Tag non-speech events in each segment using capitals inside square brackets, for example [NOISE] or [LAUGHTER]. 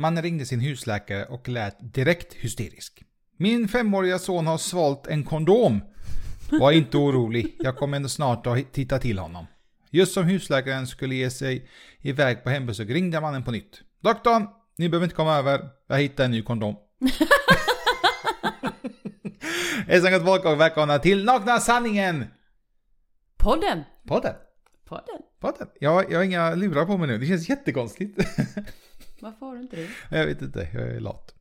Mannen ringde sin husläkare och lät direkt hysterisk. Min femåriga son har svalt en kondom. Var inte orolig, jag kommer ändå snart att titta till honom. Just som husläkaren skulle ge sig iväg på hembesök ringde mannen på nytt. Doktorn, ni behöver inte komma över, jag hittade en ny kondom. [LAUGHS] Hejsan gott folk och välkomna till Nakna Sanningen! Podden! Podden. Podden? Podden. Jag, jag har inga lurar på mig nu, det känns jättekonstigt. [LAUGHS] Varför har du inte det? jag vet inte, jag är lat.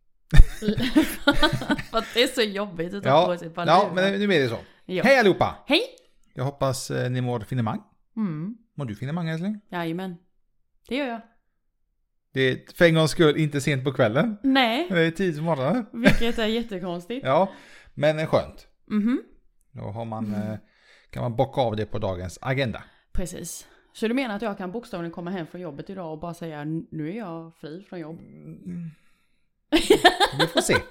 [LAUGHS] För att det är så jobbigt att ta Ja, på sig ja men nu är det så. Ja. Hej allihopa! Hej! Jag hoppas eh, ni mår finemang. Mm. Mår du finemang älskling? Jajamän. Det gör jag. Det är för en gångs skull inte sent på kvällen. Nej, Det är tid på morgonen. vilket är jättekonstigt. [LAUGHS] Ja, men skönt. Mhm. Då har man, eh, kan man bocka av det på dagens agenda. Precis. Så du menar att jag kan bokstavligen komma hem från jobbet idag och bara säga nu är jag fri från jobb? Vi får se. [LAUGHS]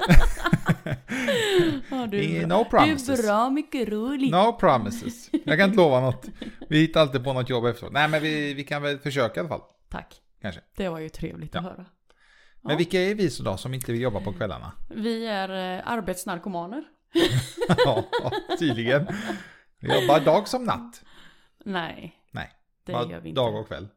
Ja, du, no promises. Du är bra mycket rolig. No promises. Jag kan inte lova något. Vi hittar alltid på något jobb efteråt. Nej men vi, vi kan väl försöka i alla fall. Tack. Kanske. Det var ju trevligt att höra. Men vilka är vi så då som inte vill jobba på kvällarna? Vi är eh, arbetsnarkomaner. [LAUGHS] ja, tydligen. Vi jobbar dag som natt. Nej, det bara gör vi inte. dag och kväll.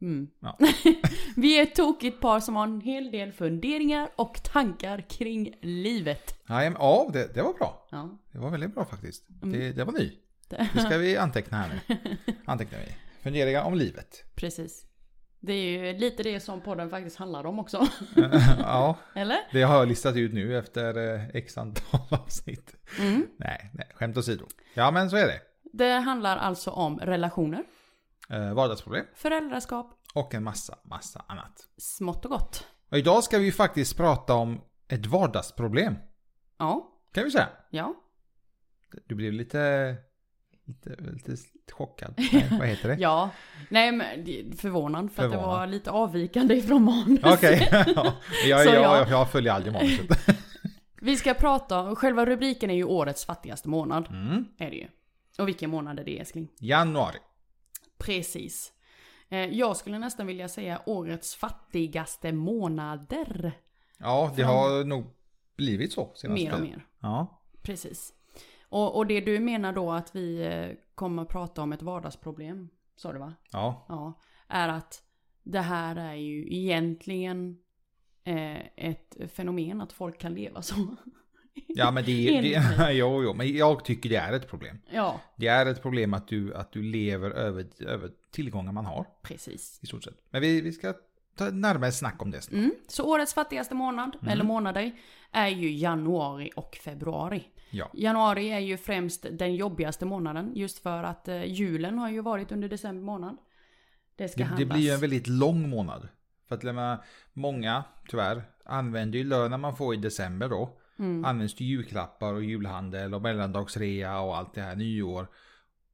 Mm. Ja. [LAUGHS] vi är ett tokigt par som har en hel del funderingar och tankar kring livet. Ja, det, det var bra. Ja. Det var väldigt bra faktiskt. Mm. Det, det var ny. Nu ska vi anteckna här nu. [LAUGHS] Antecknar vi. Funderingar om livet. Precis. Det är ju lite det som podden faktiskt handlar om också. [LAUGHS] ja, Eller? det har jag listat ut nu efter eh, x antal avsnitt. Mm. Nej, nej, skämt åsido. Ja, men så är det. Det handlar alltså om relationer, Eh, vardagsproblem föräldraskap, och en massa, massa annat. smått och gott. Och idag ska vi faktiskt prata om ett vardagsproblem. Ja, Kan vi säga. ja. Du blev lite, lite, lite chockad. [LAUGHS] Nej, vad heter det? Ja, nej men förvånad för att det Förvånad. var lite avvikande ifrån manus. Okej, [LAUGHS] [LAUGHS] ja, jag, jag, ja. jag, jag följer aldrig manuset. Vi ska prata, själva rubriken är ju årets fattigaste månad. Mm. Är det ju. Och vilken månad är det älskling? Januari. Precis. Eh, Jag skulle nästan vilja säga årets fattigaste månader. Ja, det har nog blivit så senaste Mer och mer. Ja. Precis. Och, och det du menar då att vi eh, kommer att prata om ett vardagsproblem, sa du va? Ja. Ja. Är att det här är ju egentligen eh, ett fenomen att folk kan leva så. Ja, men det, Enligt [LAUGHS] det [LAUGHS] jo, jo, men jag tycker det är ett problem. Ja, Det är ett problem att du, att du lever över, över tillgångar man har, precis. i stort sett. Men vi, vi ska ta närmare snack om det snart. Mm. Så årets fattigaste månad, eller månader, är ju januari och februari. Ja. Januari är ju främst den jobbigaste månaden, just för att eh, julen har ju varit under december månad. Det ska Det, det blir ju en väldigt lång månad. För att många, tyvärr, använder ju lönen man får i december då. Mm. Används till julklappar och julhandel och mellandagsrea och allt det här, nyår.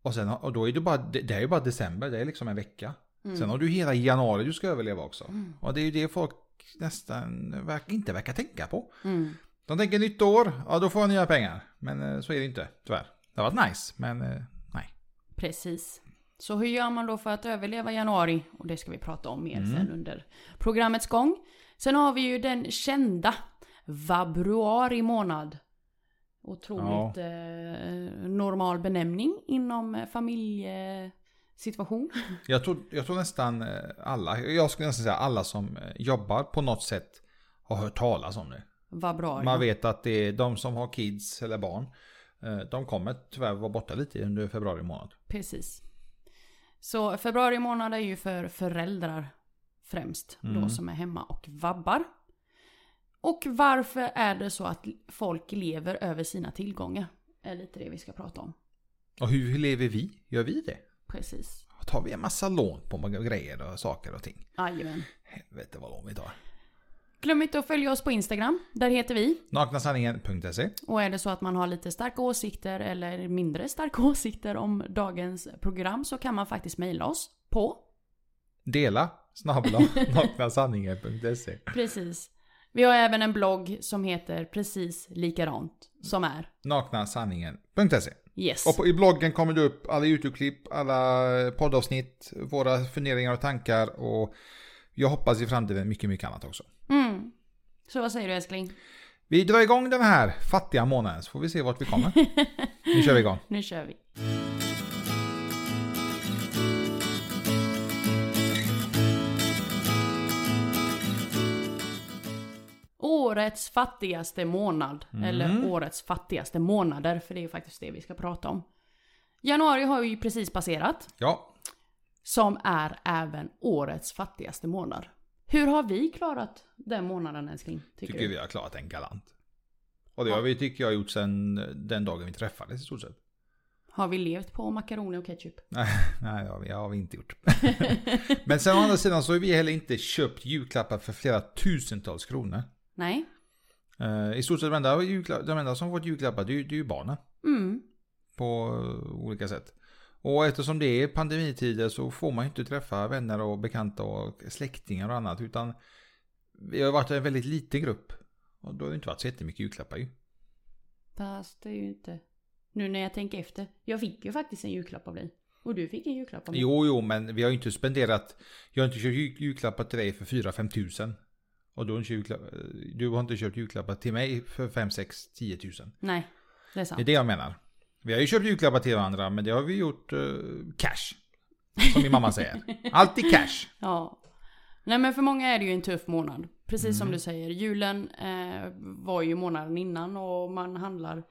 Och, sen, och då är det bara, det är ju bara december, det är liksom en vecka. Mm. Sen har du hela januari du ska överleva också. Och det är ju det folk nästan verk, inte verkar tänka på. Mm. De tänker nytt år, ja då får jag nya pengar. Men eh, så är det inte, tyvärr. Det har varit nice, men eh, nej. Precis. Så hur gör man då för att överleva januari? Och det ska vi prata om mer sen under programmets gång. Sen har vi ju den kända vabruari månad. Otroligt eh, normal benämning inom eh, familjesituation. [LAUGHS] Jag tror, jag tror nästan eh, alla, jag skulle nästan säga alla som eh, jobbar på något sätt har hört talas om det. Vabruari. Man vet att det är de som har kids eller barn. De kommer tyvärr vara borta lite under februari månad. Precis. Så februari månad är ju för föräldrar främst. Då som är hemma och vabbar. Och varför är det så att folk lever över sina tillgångar? Är lite det vi ska prata om. Och hur, lever vi? Gör vi det? Precis. Tar vi en massa lån på grejer och saker och ting? Jajamän. Helvete vad lån vi tar. Glöm inte att följa oss på Instagram. Där heter vi. Naknasanningen.se Och är det så att man har lite starka åsikter eller mindre starka [LAUGHS] åsikter om dagens program så kan man faktiskt mejla oss på Dela snabel-a [LAUGHS] naknasanningen.se Precis. Vi har även en blogg som heter precis likadant. Som är naknasanningen.se Yes. Och på, i bloggen kommer det upp alla YouTube-klipp, alla poddavsnitt, våra funderingar och tankar och jag hoppas i framtiden mycket, mycket annat också. Mm. Så vad säger du älskling? Vi drar igång den här fattiga månaden så får vi se vart vi kommer. [LAUGHS] nu kör vi igång. Nu kör vi. Årets fattigaste månad. Eller årets fattigaste månader, för det är ju faktiskt det vi ska prata om. Januari har ju precis passerat, Ja, som är även årets fattigaste månad. Hur har vi klarat den månaden älskling? Tycker, tycker du? vi har klarat den galant. Och det har vi tycker jag gjort sedan den dagen vi träffades i stort sett. Har vi levt på makaroner och ketchup? [LAUGHS] Nej, nej det har vi, det har vi inte gjort. [LAUGHS] Men sen å andra sidan så har vi heller inte köpt julklappar för flera tusentals kronor. Nej. Eh, I stort sett de enda, de enda som fått julklappar det är, ju- det är ju barnen. Mm. På eh, olika sätt. Och eftersom det är pandemitider så får man ju inte träffa vänner och bekanta och släktingar och annat. Utan vi har varit en väldigt liten grupp. Och då har det inte varit så jättemycket julklappar ju. Fast det är ju inte... Nu när jag tänker efter. Jag fick ju faktiskt en julklapp av dig. Och du fick en julklapp av mig. Jo, jo, men vi har ju inte spenderat. Jag har inte köpt jul- julklappar till dig för 4-5 tusen. Och du har, inte du har inte köpt julklappar till mig för 5, 6, 10 tusen. Nej, det är Det är sant. det jag menar. Vi har ju köpt julklappar till varandra, men det har vi gjort eh, cash. Som min mamma säger. [LAUGHS] Alltid cash. Ja. Nej men för många är det ju en tuff månad. Precis Mm. som du säger. Julen eh, var ju månaden innan och man handlar.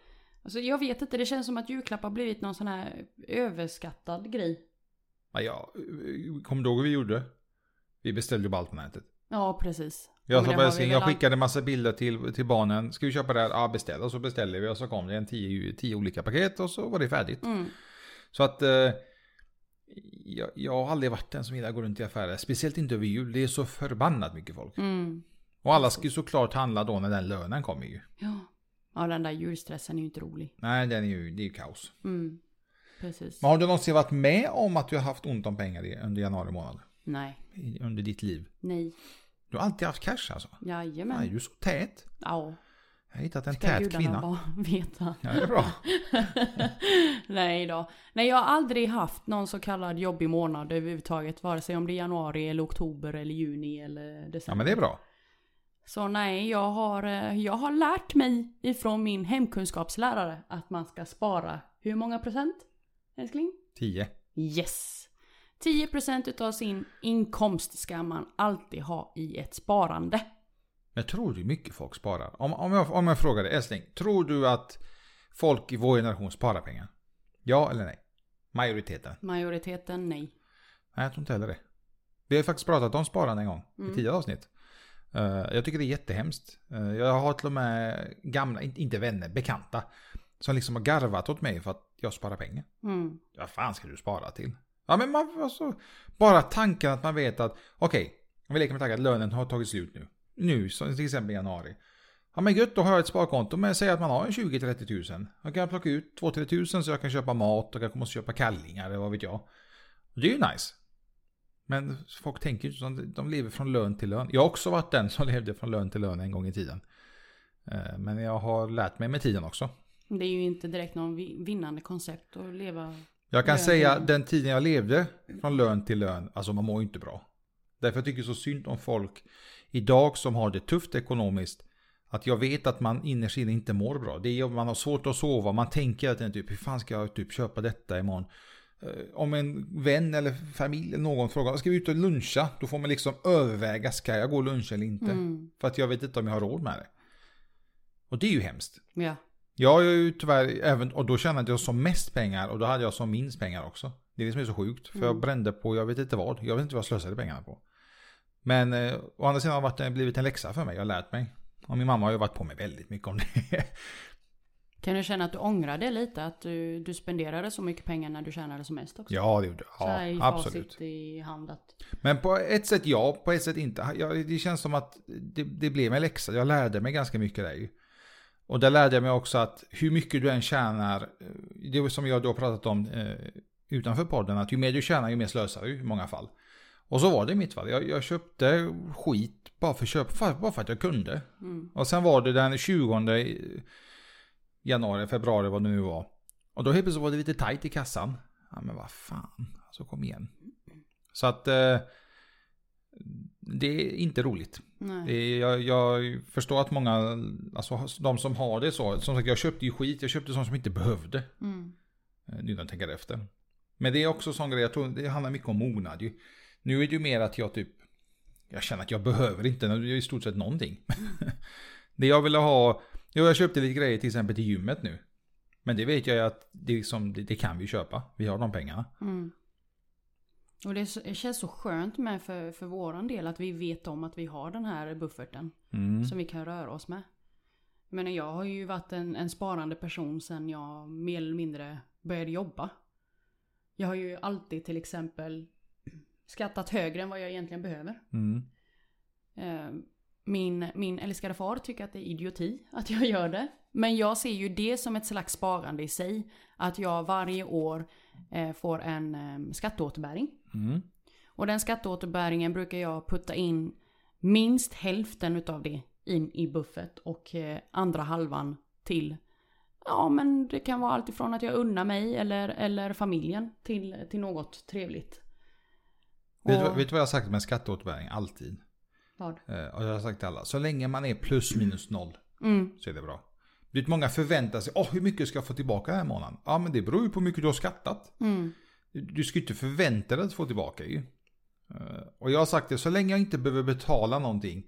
Alltså jag vet inte, det känns som att julklapp har blivit någon sån här överskattad grej. Ja, ja, kommer du ihåg hur vi gjorde? Vi beställde ju bara allt på nätet. Ja, precis. Jag, väl jag all- skickade massa bilder till, till barnen. Ska vi köpa det här? Ja, beställ. Och så beställde vi och så kom det en tio, tio olika paket och så var det färdigt. Mm. Så att eh, jag, jag har aldrig varit den som gillar att gå runt i affärer. Speciellt inte över jul. Det är så förbannat mycket folk. Mm. Och alla ska ju såklart handla då när den lönen kommer ju. Ja. Ja, den där julstressen är ju inte rolig. Nej, den är ju, det är ju kaos. Mm. Precis. Men har du någonsin varit med om att du har haft ont om pengar under januari månad? Nej. Under ditt liv? Nej. Du har alltid haft cash alltså? Jajamän. Nej, du är så tät. Ja. Jag har hittat en Ska tät gudarna kvinna. bara [LAUGHS] veta. Ja, det är bra. [LAUGHS] Nej då. Nej, jag har aldrig haft någon så kallad jobbig månad överhuvudtaget. Vare sig om det är januari eller oktober eller juni eller december. Ja, men det är bra. Så nej, jag har, eh, jag har lärt mig ifrån min hemkunskapslärare att man ska spara hur många procent? Älskling? 10. Yes! 10% utav sin inkomst ska man alltid ha i ett sparande. Jag tror du mycket folk sparar. Om, om, jag, om jag frågar dig, älskling. Tror du att folk i vår generation sparar pengar? Ja eller nej? Majoriteten? Majoriteten nej. Nej, jag tror inte heller det. Vi har faktiskt pratat om sparande en gång. Mm. I tidigare avsnitt. Eh, jag tycker det är jättehemskt. Uh, jag har till och med gamla, inte, inte vänner, bekanta. Som liksom har garvat åt mig för att jag sparar pengar. Mm. Vad fan ska du spara till? Ja men man, alltså, bara tanken att man vet att okej, om vi leker med tanken att lönen har tagit slut nu. Nu, som till exempel i januari. Ja men gött, då har jag ett sparkonto Men säg att man har en 20-30 tusen. Då kan jag plocka ut 2-3 tusen så jag kan köpa mat och jag måste köpa kallingar eller vad vet jag. Det är ju nice. Men folk tänker ju inte de lever från lön till lön. Jag har också varit den som [LAUGHS] levde från lön till lön en gång i tiden. Eh, men jag har lärt mig med tiden också. Det är ju inte direkt någon vinnande koncept att leva... Jag kan säga den tiden jag levde från lön till lön, alltså man mår ju inte bra. Därför jag tycker så synd om folk idag som har det tufft ekonomiskt. Att jag vet att man innerst inne inte mår bra. Det är, man har svårt att sova, man tänker att typ, hur fan ska jag typ köpa detta imorgon? Eh, Om en vän eller familj eller någon frågar, ska vi ut och luncha? Då får man liksom överväga, ska jag gå och luncha eller inte? Mm. För att jag vet inte om jag har råd med det. Och det är ju hemskt. Ja. Jag har ju tyvärr även, och då tjänade jag som mest pengar och då hade jag som minst pengar också. Det är det som är så sjukt. För jag brände på, jag vet inte vad. Jag vet inte vad jag slösade pengarna på. Men eh, å andra sidan har det varit, blivit en läxa för mig, jag har lärt mig. Och min mamma har ju varit på mig väldigt mycket om det. [LAUGHS] Kan du känna att du ångrar det lite? Att du, du spenderade så mycket pengar när du tjänade som mest också? ja, det gjorde i jag. Ja, absolut. i hand att... Men på ett sätt ja, på ett sätt inte. Jag, det känns som att det, det blev en läxa. Jag lärde mig ganska mycket där ju. Och där lärde jag mig också att hur mycket du än tjänar, eh, det som jag då pratat om eh, utanför podden, att ju mer du tjänar ju mer slösar du i många fall. Och så var det i mitt fall. Jag, jag köpte skit bara för, köp, bara för att jag kunde. Mm. Och sen var det den 20 januari, februari vad det nu var. Och då helt plötsligt var det lite tajt i kassan. Ja men vad fan, alltså kom igen. Så att eh, det är inte roligt. Är, jag, jag förstår att många, alltså de som har det så, som sagt jag köpte ju skit, jag köpte sånt som inte behövde. Mm. eh, Nu när jag tänker efter. Men det är också sån grej, jag tror det handlar mycket om mognad ju. Nu är det ju mer att jag typ, jag känner att jag behöver inte i stort sett någonting. [LAUGHS] det jag ville ha, jo, jag köpte lite grejer till exempel till gymmet nu. Men det vet jag ju att det, liksom, det, det kan vi köpa, vi har de pengarna. Mm. Och det, känns så skönt med för, för våran del att vi vet om att vi har den här bufferten. Mm. Som vi kan röra oss med. Menar jag har ju varit en, en sparande person sen jag mer eller mindre började jobba. Jag har ju alltid till exempel skattat högre än vad jag egentligen behöver. Mm. Eh, Min, min älskade far tycker att det är idioti att jag gör det. Men jag ser ju det som ett slags sparande i sig. Att jag varje år får en eh, skatteåterbäring. Mm. Och den skatteåterbäringen brukar jag putta in minst hälften utav det in i buffert och eh, andra halvan till Ja men det kan vara allt ifrån att jag unnar mig eller, eller familjen till, till något trevligt. Vet, du, Och- vet du vad jag har sagt med skatteåterbäring? Alltid. Vad? Eh, och jag har sagt till alla, så länge man är plus minus noll Mm, så är det bra. Du vet, många förväntar sig, åh hur mycket ska jag få tillbaka den här månaden? Ja men det beror ju på hur mycket du har skattat. mm, Du ska ju inte förvänta dig att få tillbaka ju. Eh, Och jag har sagt det, så länge jag inte behöver betala någonting,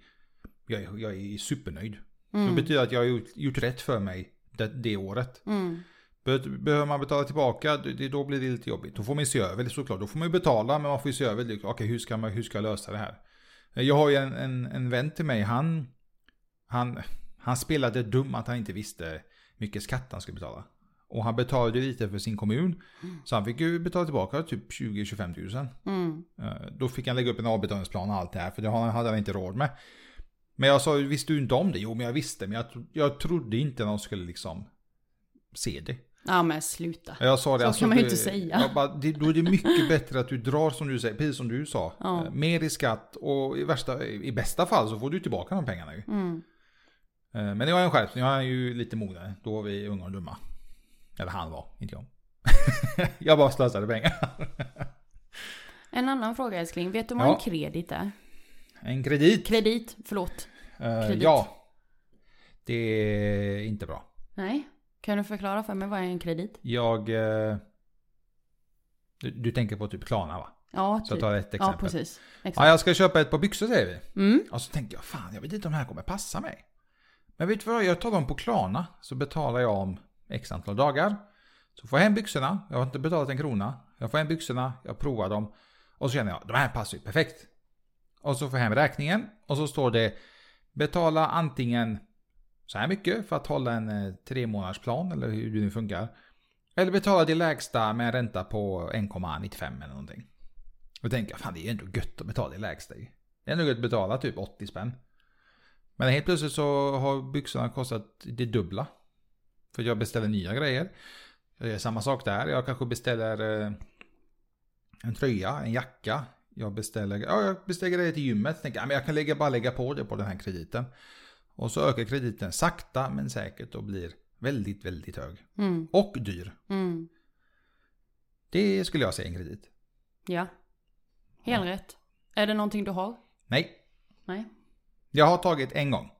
jag, är- jag är supernöjd. Det mm, betyder att jag har gjort, gjort rätt för mig det, det året. mm, Be- Behöver man betala tillbaka, det, det- då blir det lite jobbigt. Då får man se över det såklart. Då får man ju betala, men man får ju se över det. Okej, hur ska, man, hur ska jag lösa det här? Jag har ju en, en, en vän till mig, han, han, han spelade dum att han inte visste mycket skatt han skulle betala. Och han betalade lite för sin kommun. Så han fick ju betala tillbaka typ 20-25 tusen. mm, Eh, Då fick han lägga upp en avbetalningsplan och allt det här, för det hade han inte råd med. Men jag sa, visste du inte om det? Jo, men jag visste, men jag, jag trodde inte någon skulle liksom se det. Ja men sluta. Jag sa det, Så alltså, kan man ju inte säga. Jag bara, det, då är det mycket bättre att du drar som du säger, precis som du sa. Ja. Eh, Mer i skatt och i, värsta, i bästa fall så får du tillbaka de pengarna ju. Mm. Eh, Men jag är en skärpning, jag är ju lite mognare. Då var vi unga och dumma. Eller han var, inte jag. [LAUGHS] jag bara slösade pengar. En annan fråga älskling. Vet du vad Ja. en kredit är? En kredit. Kredit, förlåt. Eh, Kredit. Ja. Det är inte bra. Nej. Kan du förklara för mig vad är en kredit? Jag... eh, Du, du tänker på typ Klarna va? Ja, Så jag typ. tar ett Ja, exempel. precis. Ja, Exakt. jag ska köpa ett par byxor säger vi. Mm. Och så tänkte jag, fan jag vet inte om det här kommer passa mig. Men vet du vad, jag tar dem på Klarna. Så betalar jag om x antal dagar. Så får jag hem byxorna. Jag har inte betalat en krona. Jag får hem byxorna, jag provar dem. Och så känner jag, de här passar ju perfekt. Och så får jag hem räkningen. Och så står det, betala antingen så här mycket för att hålla en eh, tre månaders plan eller hur det nu funkar. Eller betala det lägsta med en ränta på 1,95 eller någonting. Och tänker jag, fan det är ju ändå gött att betala det lägsta ju. Det är ändå gött att betala typ 80 spänn. Men helt plötsligt så har byxorna kostat det dubbla. För jag beställer nya grejer. Det är samma sak där. Jag kanske beställer eh, en tröja, en jacka. Jag beställer, ja, jag beställer grejer till gymmet. Tänker, ja, men jag kan lägga, bara lägga på det på den här krediten. Och så ökar krediten sakta men säkert och blir väldigt, väldigt hög. Mm. Och dyr. Mm. Det skulle jag säga en kredit. Ja. Helt rätt. Är det någonting du har? Nej, Nej. Jag har tagit en gång.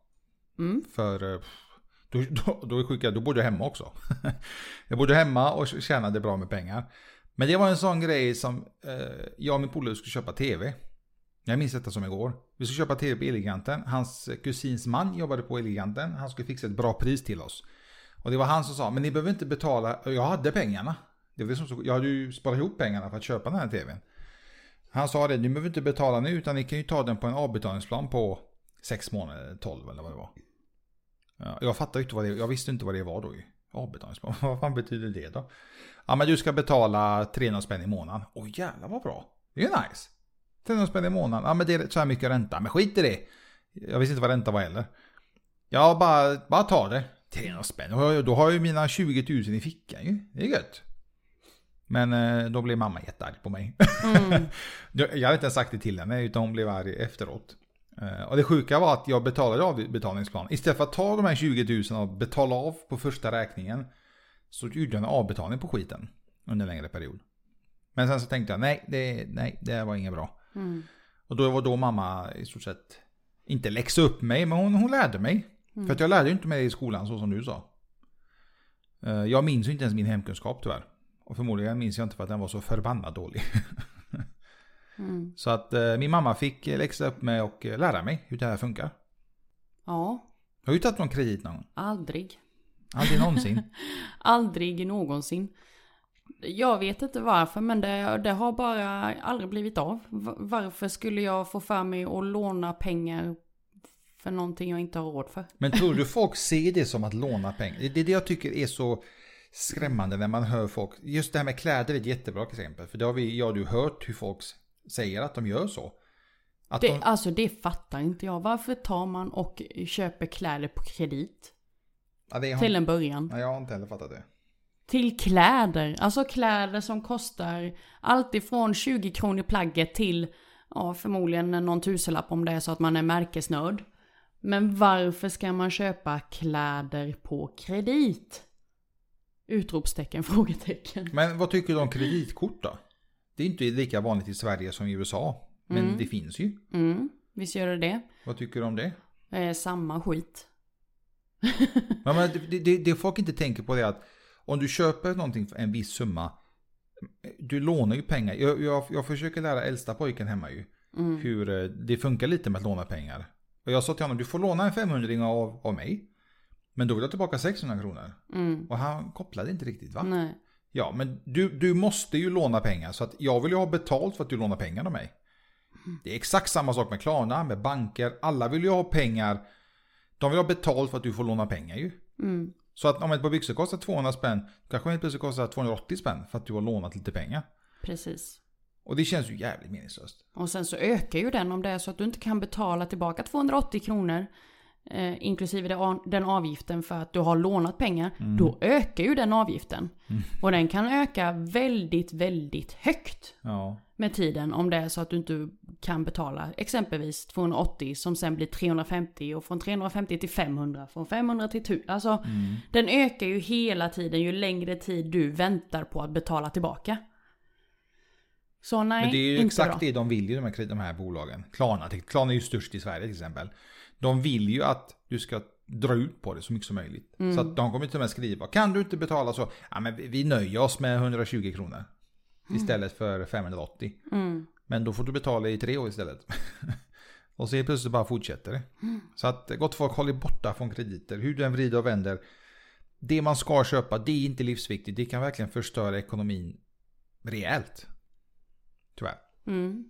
Mm. För eh, då, då, då är jag sjuka, då bodde jag hemma också. [LAUGHS] jag bodde hemma och tjänade bra med pengar. Men det var en sån grej som eh, jag och min polare skulle köpa tv. Jag minns detta som igår. Vi skulle köpa tv på Elgiganten. Hans kusins man jobbade på Elgiganten. Han skulle fixa ett bra pris till oss. Och det var han som sa, men ni behöver inte betala. Jag hade pengarna. Det var som, jag hade ju sparat ihop pengarna för att köpa den här tvn. Han sa det, ni behöver inte betala nu utan ni kan ju ta den på en avbetalningsplan på 6 månader, 12 eller vad det var. Ja, jag fattade inte vad det jag visste inte vad det var då ju. Avbetalningsplan, [LAUGHS] vad fan betyder det då? Ja men du ska betala 300 spänn i månaden. Åh jävlar vad bra. Det är ju nice. 300 spänn i månaden. Ja men det är så här mycket ränta. Men skit i det. Jag visste inte vad ränta var heller. Ja bara, bara ta det. 300 spänn. Då har jag- ju mina 20 000 i fickan ju. Det är gött. Men eh, då blev mamma jättearg på mig. Mm. [LAUGHS] Jag jag hade inte ens sagt det till henne utan hon blev arg efteråt. Eh, Och det sjuka var att jag betalade av betalningsplan. Istället för att ta de här 20 000 och betala av på första räkningen. Så gjorde jag en avbetalning på skiten. Under en längre period. Men sen så tänkte jag nej, det, nej, det var inget bra. Mm. Och då var då mamma i stort sett inte läxa upp mig, men hon, hon lärde mig. Mm. För att jag lärde ju inte mig i skolan så som du sa. Eh, Jag minns ju inte ens min hemkunskap tyvärr. Och förmodligen minns jag inte för att den var så förbannat dålig. [LAUGHS] Mm. Så att eh, min mamma fick eh, läxa upp mig och eh, lära mig hur det här funkar. Ja, har ju tagit någon kredit någon gång. aldrig. Aldrig någonsin. [LAUGHS] Aldrig någonsin. Jag vet inte varför men det, det har bara aldrig blivit av. Varför skulle jag få för mig att låna pengar för någonting jag inte har råd för? Men tror du [LAUGHS] folk ser det som att låna pengar? Det är det jag tycker är så skrämmande när man hör folk. Just det här med kläder är ett jättebra exempel. För det har vi, jag och du hört hur folk säger att de gör så. Att Det, de, alltså det fattar inte jag. Varför tar man och köper kläder på kredit? ja, har, Till en början. Nej, jag har inte heller fattat det. Till kläder. Alltså kläder som kostar allt ifrån 20 kronor plagget till ja, förmodligen någon tusenlapp om det är så att man är märkesnörd. Men varför ska man köpa kläder på kredit? Utropstecken, [LAUGHS] frågetecken. Men vad tycker du om kreditkort då? Det är inte lika vanligt i Sverige som i USA. Men Mm. det finns ju. Mm, visst gör det det. Vad tycker du om det? Eh, samma skit. [LAUGHS] Ja, men det, det, det folk inte tänker på är att om du köper någonting för en viss summa. Du lånar ju pengar. Jag, jag, jag försöker lära äldsta pojken hemma ju. Mm. Hur eh, det funkar lite med att låna pengar. Och jag sa till honom, du får låna en 500 av, av mig. Men då vill jag tillbaka 600 kronor. Mm. Och han kopplade inte riktigt va? Nej. Ja, men du, du måste ju låna pengar. Så att jag vill ju ha betalt för att du lånar pengar av mig. Det är exakt samma sak med Klarna, med banker. Alla vill ju ha pengar. De vill ha betalt för att du får låna pengar ju. Mm. Så att om ett par byxor kostar 200 spänn, kanske helt plötsligt kostar 280 spänn för att du har lånat lite pengar. Precis. Och det känns ju jävligt meningslöst. Och sen så ökar ju den om det är så att du inte kan betala tillbaka 280 kronor. Eh, inklusive den avgiften för att du har lånat pengar. Då ökar ju den avgiften. Och den kan öka väldigt, väldigt högt Ja. med tiden. Om det är så att du inte kan betala exempelvis 280 som sen blir 350 och från 350 till 500. Från 500 till 1000. Alltså den ökar ju hela tiden ju längre tid du väntar på att betala tillbaka. Så nej, Men det är ju exakt bra. det de vill ju de här, de här bolagen. Klarna, Klarna är ju störst i Sverige till exempel. De vill ju att du ska dra ut på det så mycket som möjligt. Mm. Så att de kommer till och med skriva, kan du inte betala så, ja men vi- nöjer oss med 120 kronor. Istället för 580. Mm. Men då får du betala i tre år istället. [LAUGHS] och så helt plötsligt bara fortsätter det. Mm. Så att gott folk håller borta från krediter. Hur den vrider och vänder. Det man ska köpa, det är inte livsviktigt. Det kan verkligen förstöra ekonomin rejält. Tyvärr. Mm.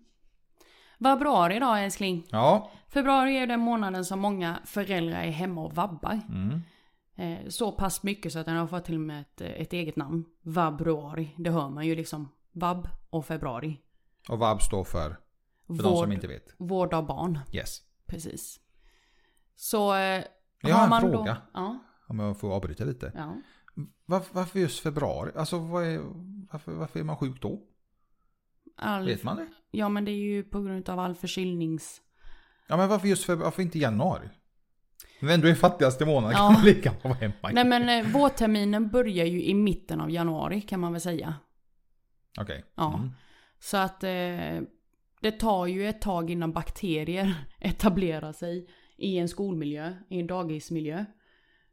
Februari då älskling. Ja. Februari är den månaden som många föräldrar är hemma och vabbar. Mm. Eh, så pass mycket så att den har fått till och med ett, ett eget namn. Vabruari. Det hör man ju liksom. Vab och februari. Och VAB står för, för de som Vård, inte vet. vård av barn. Yes. Precis. Så eh, Jag har en man fråga. Då, ja, Om jag får avbryta lite. ja. Varför, varför just februari? Alltså vad är, varför, varför är man sjuk då? All, Vet man det? Ja men det är ju på grund av all förkylnings... Ja men varför just februari? Varför inte januari? Men ändå är fattigaste månaden Ja. kan [LAUGHS] man lika vara hemma. Nej men eh, vårterminen börjar ju i mitten av januari kan man väl säga. Okej. Ja. Mm. Så att eh, det tar ju ett tag innan bakterier [LAUGHS] etablerar sig i en skolmiljö, i en dagismiljö.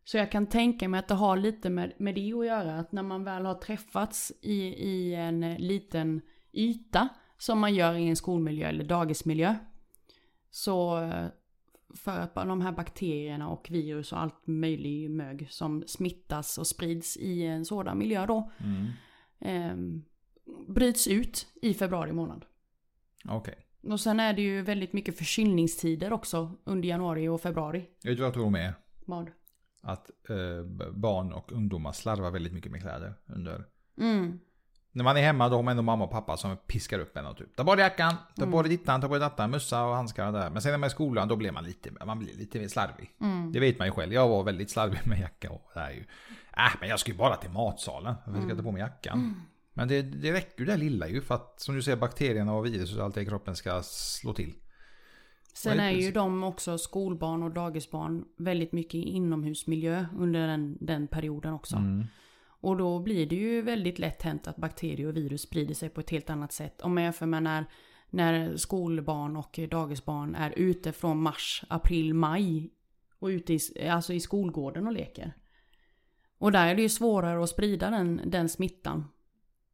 Så jag kan tänka mig att det har lite med, med det att göra. Att när man väl har träffats i, i en liten yta som man gör i en skolmiljö eller dagismiljö. Så eh, för att de här bakterierna och virus och allt möjligt mög som smittas och sprids i en sådan miljö då. Mm. Eh, bryts ut i februari månad. Okej. Och sen är det ju väldigt mycket förkylningstider också under januari och februari. Jag vet vad jag tror med. Vad? Att eh, barn och ungdomar slarvar väldigt mycket med kläder under Mm. När man är hemma då har man ändå mamma och pappa som piskar upp en och typ Ta på dig jackan, ta på dig dittan, ta på dig dattan, mössa och handskar och där. Men sen när man är i skolan då blir man lite, man blir lite mer slarvig. Det vet man ju själv. Jag var väldigt slarvig med jacka och det här är ju. Äh, men jag ska ju bara till matsalen. Varför ska jag ta på mig jackan? Men det, det räcker ju det lilla ju för att som du säger bakterierna och virus och allt det i kroppen ska slå till. Sen är ju de också skolbarn och dagisbarn väldigt mycket i inomhusmiljö under den, den perioden också. Mm. Och då blir det ju väldigt lätt hänt att bakterier och virus sprider sig på ett helt annat sätt. Om man jämför med när, när skolbarn och dagisbarn är ute från mars, april, maj och ute i, alltså i skolgården och leker. Och där är det ju svårare att sprida den, den smittan.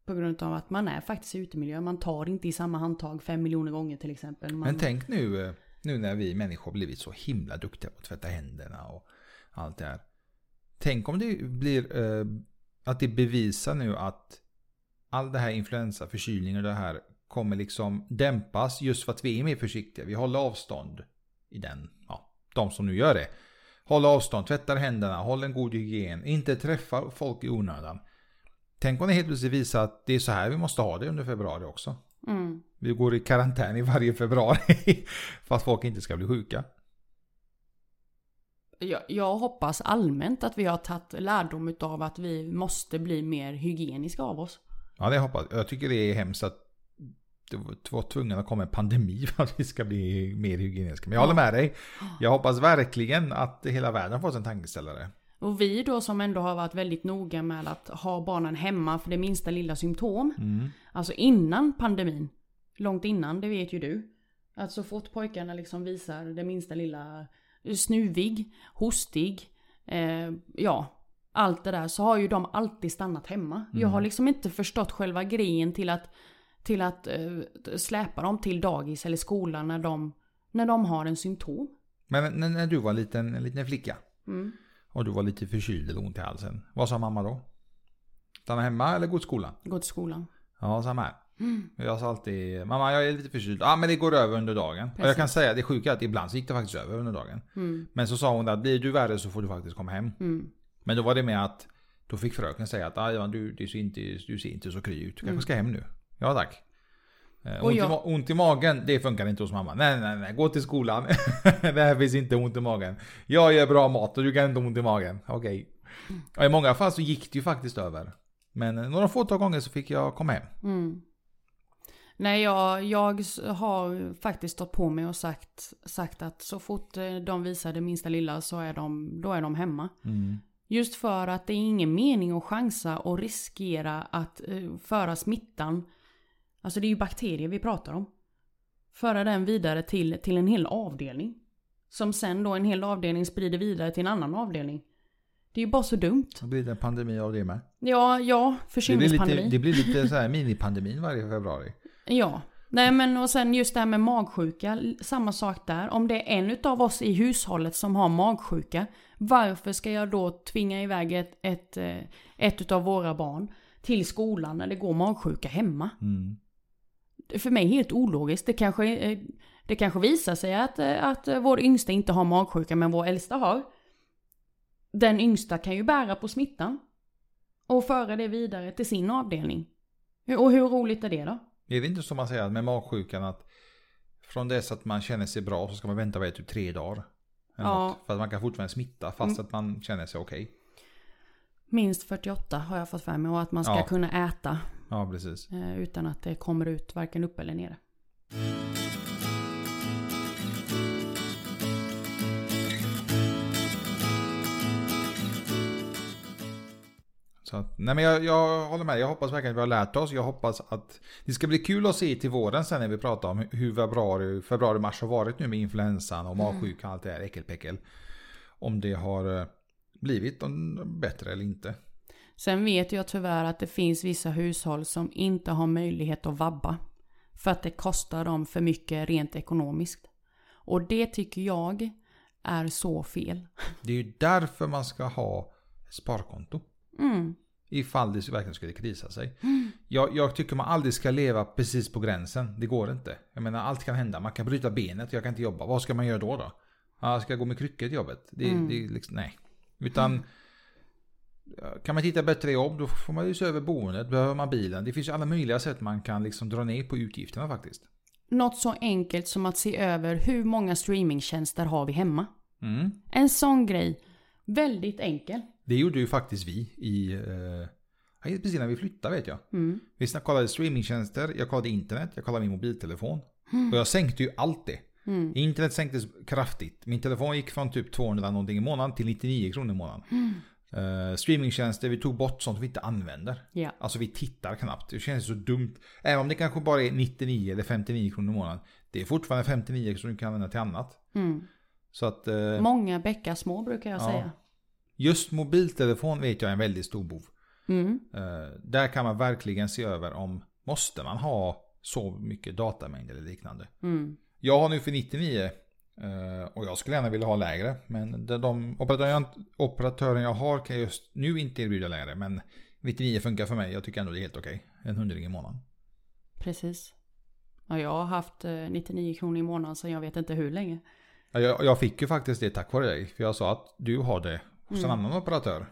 På grund av att man är faktiskt i utemiljö. Man tar inte i samma handtag fem miljoner gånger till exempel. Man, Men tänk nu, eh, nu när vi människor blivit så himla duktiga på att tvätta händerna och allt det här. Tänk om det blir eh, att det bevisar nu att all det här influensa, förkylning och det här kommer liksom dämpas just för att vi är mer försiktiga. Vi håller avstånd i den, ja, de som nu gör det. Håll avstånd, tvättar händerna, håll en god hygien, inte träffa folk i onödan. Tänk om det helt plötsligt visar att det är så här vi måste ha det under februari också. mm. Vi går i karantän i varje februari. [LAUGHS] Fast folk inte ska bli sjuka. Jag, jag hoppas allmänt att vi har tagit lärdom av att vi måste bli mer hygieniska av oss. Ja, det hoppas jag. Jag tycker det är hemskt att det var tvungen att komma en pandemi [LAUGHS] för att vi ska bli mer hygieniska. Men jag Ja. håller med dig. Jag hoppas verkligen att hela världen får en tankeställare. Och vi då som ändå har varit väldigt noga med att ha barnen hemma för det minsta lilla symptom. Mm. Alltså innan pandemin. Långt innan, det vet ju du. Att så fort pojkarna liksom visar det minsta lilla snuvig, hostig, eh, ja, allt det där så har ju de alltid stannat hemma. Jag har liksom inte förstått själva grejen till att, till att eh, släpa dem till dagis eller skolan när de, när de har en symptom. Men när, när du var en liten, en liten flicka Mm. och du var lite förkyld eller ont i halsen. Vad sa mamma då? Stanna hemma eller gå till skolan? Gå till skolan. Ja, samma här. Mm. Jag sa alltid, mamma jag är lite förkyld. Ja men det går över under dagen. Och jag Precis. kan säga, det sjuka är att ibland så gick det faktiskt över under dagen. Mm. Men så sa hon att blir du värre så får du faktiskt komma hem. Mm. Men då var det med att då fick fröken säga att ah, ja, du, du, ser inte, du ser inte så kry ut. Du kanske ska hem nu. Ja tack. Eh, Och ont, jag- i, ont i magen, det funkar inte hos mamma. Nej, nej, nej. Gå till skolan. [LAUGHS] det här finns inte ont i magen. Jag gör bra mat och du kan inte ont i magen. Okej. Och I många fall så gick det ju faktiskt över. Men några fåtal gånger så fick jag komma hem. Mm. Nej, jag, jag har faktiskt stått på mig och sagt, sagt att så fort eh, de visar det minsta lilla så är de, då är de hemma. Just för att det är ingen mening att chansa och riskera att eh, föra smittan, alltså det är ju bakterier vi pratar om, föra den vidare till, till en hel avdelning. Som sen då en hel avdelning sprider vidare till en annan avdelning. Det är ju bara så dumt. Då blir det en pandemi av det med. Ja, ja, Det blir lite, förkylningspandemi. det blir lite så här minipandemin varje februari. Ja. Nej men och sen just det här med magsjuka, samma sak där. Om det är en utav oss i hushållet som har magsjuka, varför ska jag då tvinga iväg ett, ett, eh, ett utav våra barn till skolan när det går magsjuka hemma? Mm. Det är För mig helt ologiskt. Det kanske, eh, det kanske visar sig att, eh, att vår yngsta inte har magsjuka men vår äldsta har. Den yngsta kan ju bära på smittan. Och föra det vidare till sin avdelning. Och hur roligt är det då? Är det inte som man säger med magsjukan att från dess att man känner sig bra så ska man vänta vad det, typ tre dagar? Ja. något, för att man kan fortfarande smitta fast att man känner sig okej. Minst 48 har jag fått för mig och att man ska Ja. kunna äta Ja, precis. eh, utan att det kommer ut varken upp eller nere. Så att, nej men jag, jag håller med. Jag hoppas verkligen att vi har lärt oss. Jag hoppas att det ska bli kul att se till våren sen när vi pratar om hur februari, februari mars har varit nu med influensan och magsjuka och allt det här äckelpäckel. Om det har eh, blivit bättre eller inte. Sen vet jag tyvärr att det finns vissa hushåll som inte har möjlighet att vabba. För att det kostar dem för mycket rent ekonomiskt. Och det tycker jag är så fel. Det är ju därför man ska ha sparkonto. Mm. Ifall det verkligen skulle krisa sig. Jag, jag tycker man aldrig ska leva precis på gränsen. Det går inte. Jag menar allt kan hända. Man kan bryta benet, jag kan inte jobba. Vad ska man göra då då? Ja, ska jag gå med kryckor till jobbet? Det, det är liksom, nej. Utan kan man hitta bättre jobb då får man ju se över boendet. Behöver man bilen? Det finns ju alla möjliga sätt man kan liksom dra ner på utgifterna faktiskt. Något så enkelt som att se över hur många streamingtjänster har vi hemma. Mm. En sån grej. Väldigt enkel. Det gjorde ju faktiskt vi i... Eh, precis när vi flyttade vet jag. Mm. Vi kollade streamingtjänster, jag kollade internet, jag kollade min mobiltelefon. Och jag sänkte ju allt det. Mm. Internet sänktes kraftigt. Min telefon gick från typ 200 någonting i månaden till 99 kronor i månaden. Uh, streamingtjänster, vi tog bort sånt vi inte använder. Ja. Alltså vi tittar knappt. Det känns så dumt. Även om det kanske bara är 99 eller 59 kronor i månaden. Det är fortfarande 59 som du kan använda till annat. Mm. Så att eh, Många bäckar små brukar jag Ja. säga. Just mobiltelefon vet jag är en väldigt stor bov. Mm. Eh, där kan man verkligen se över om måste man ha så mycket datamängd eller liknande. Mm. Jag har nu för 99 eh, och jag skulle gärna vilja ha lägre. Men de, operatören, jag har kan just nu inte erbjuda lägre. Men 99 funkar för mig. Jag tycker ändå det är helt okej. En hundring i månaden. Precis. Ja, jag har haft eh, 99 kronor i månaden så jag vet inte hur länge. Ja, Jag, jag fick ju faktiskt det tack vare dig. För jag sa att du har det hos en annan operatör.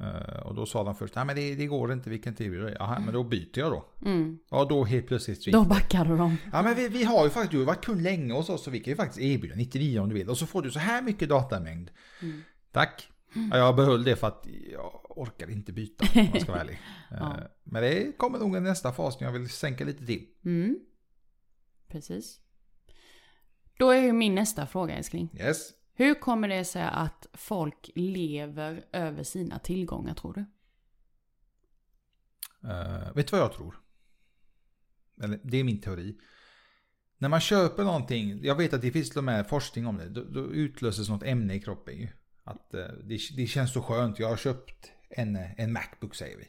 Eh, och då sa de först, nej men det, det går inte, vi kan inte erbjuda dig. Jaha, men då byter jag då. Mm. Ja, då helt plötsligt Då backade de. Ja men vi, vi har ju faktiskt, du har varit kund länge hos oss så vi kan ju faktiskt erbjuda 99 om du vill. Och så får du så här mycket datamängd. Mm. Tack. Ja, jag behöll det för att jag orkar inte byta om jag ska vara ärlig. [LAUGHS] Ja. Eh, Men det kommer nog en nästa fas när jag vill sänka lite till. Mm. Precis. Då är ju min nästa fråga älskling. Yes. Hur kommer det sig att folk lever över sina tillgångar tror du? Uh, vet du vad jag tror? Eller, det är min teori. När man köper någonting, jag vet att det finns till och med forskning om det, då, då utlöses något ämne i kroppen ju. Att eh, det, det känns så skönt, jag har köpt en, en Macbook säger vi.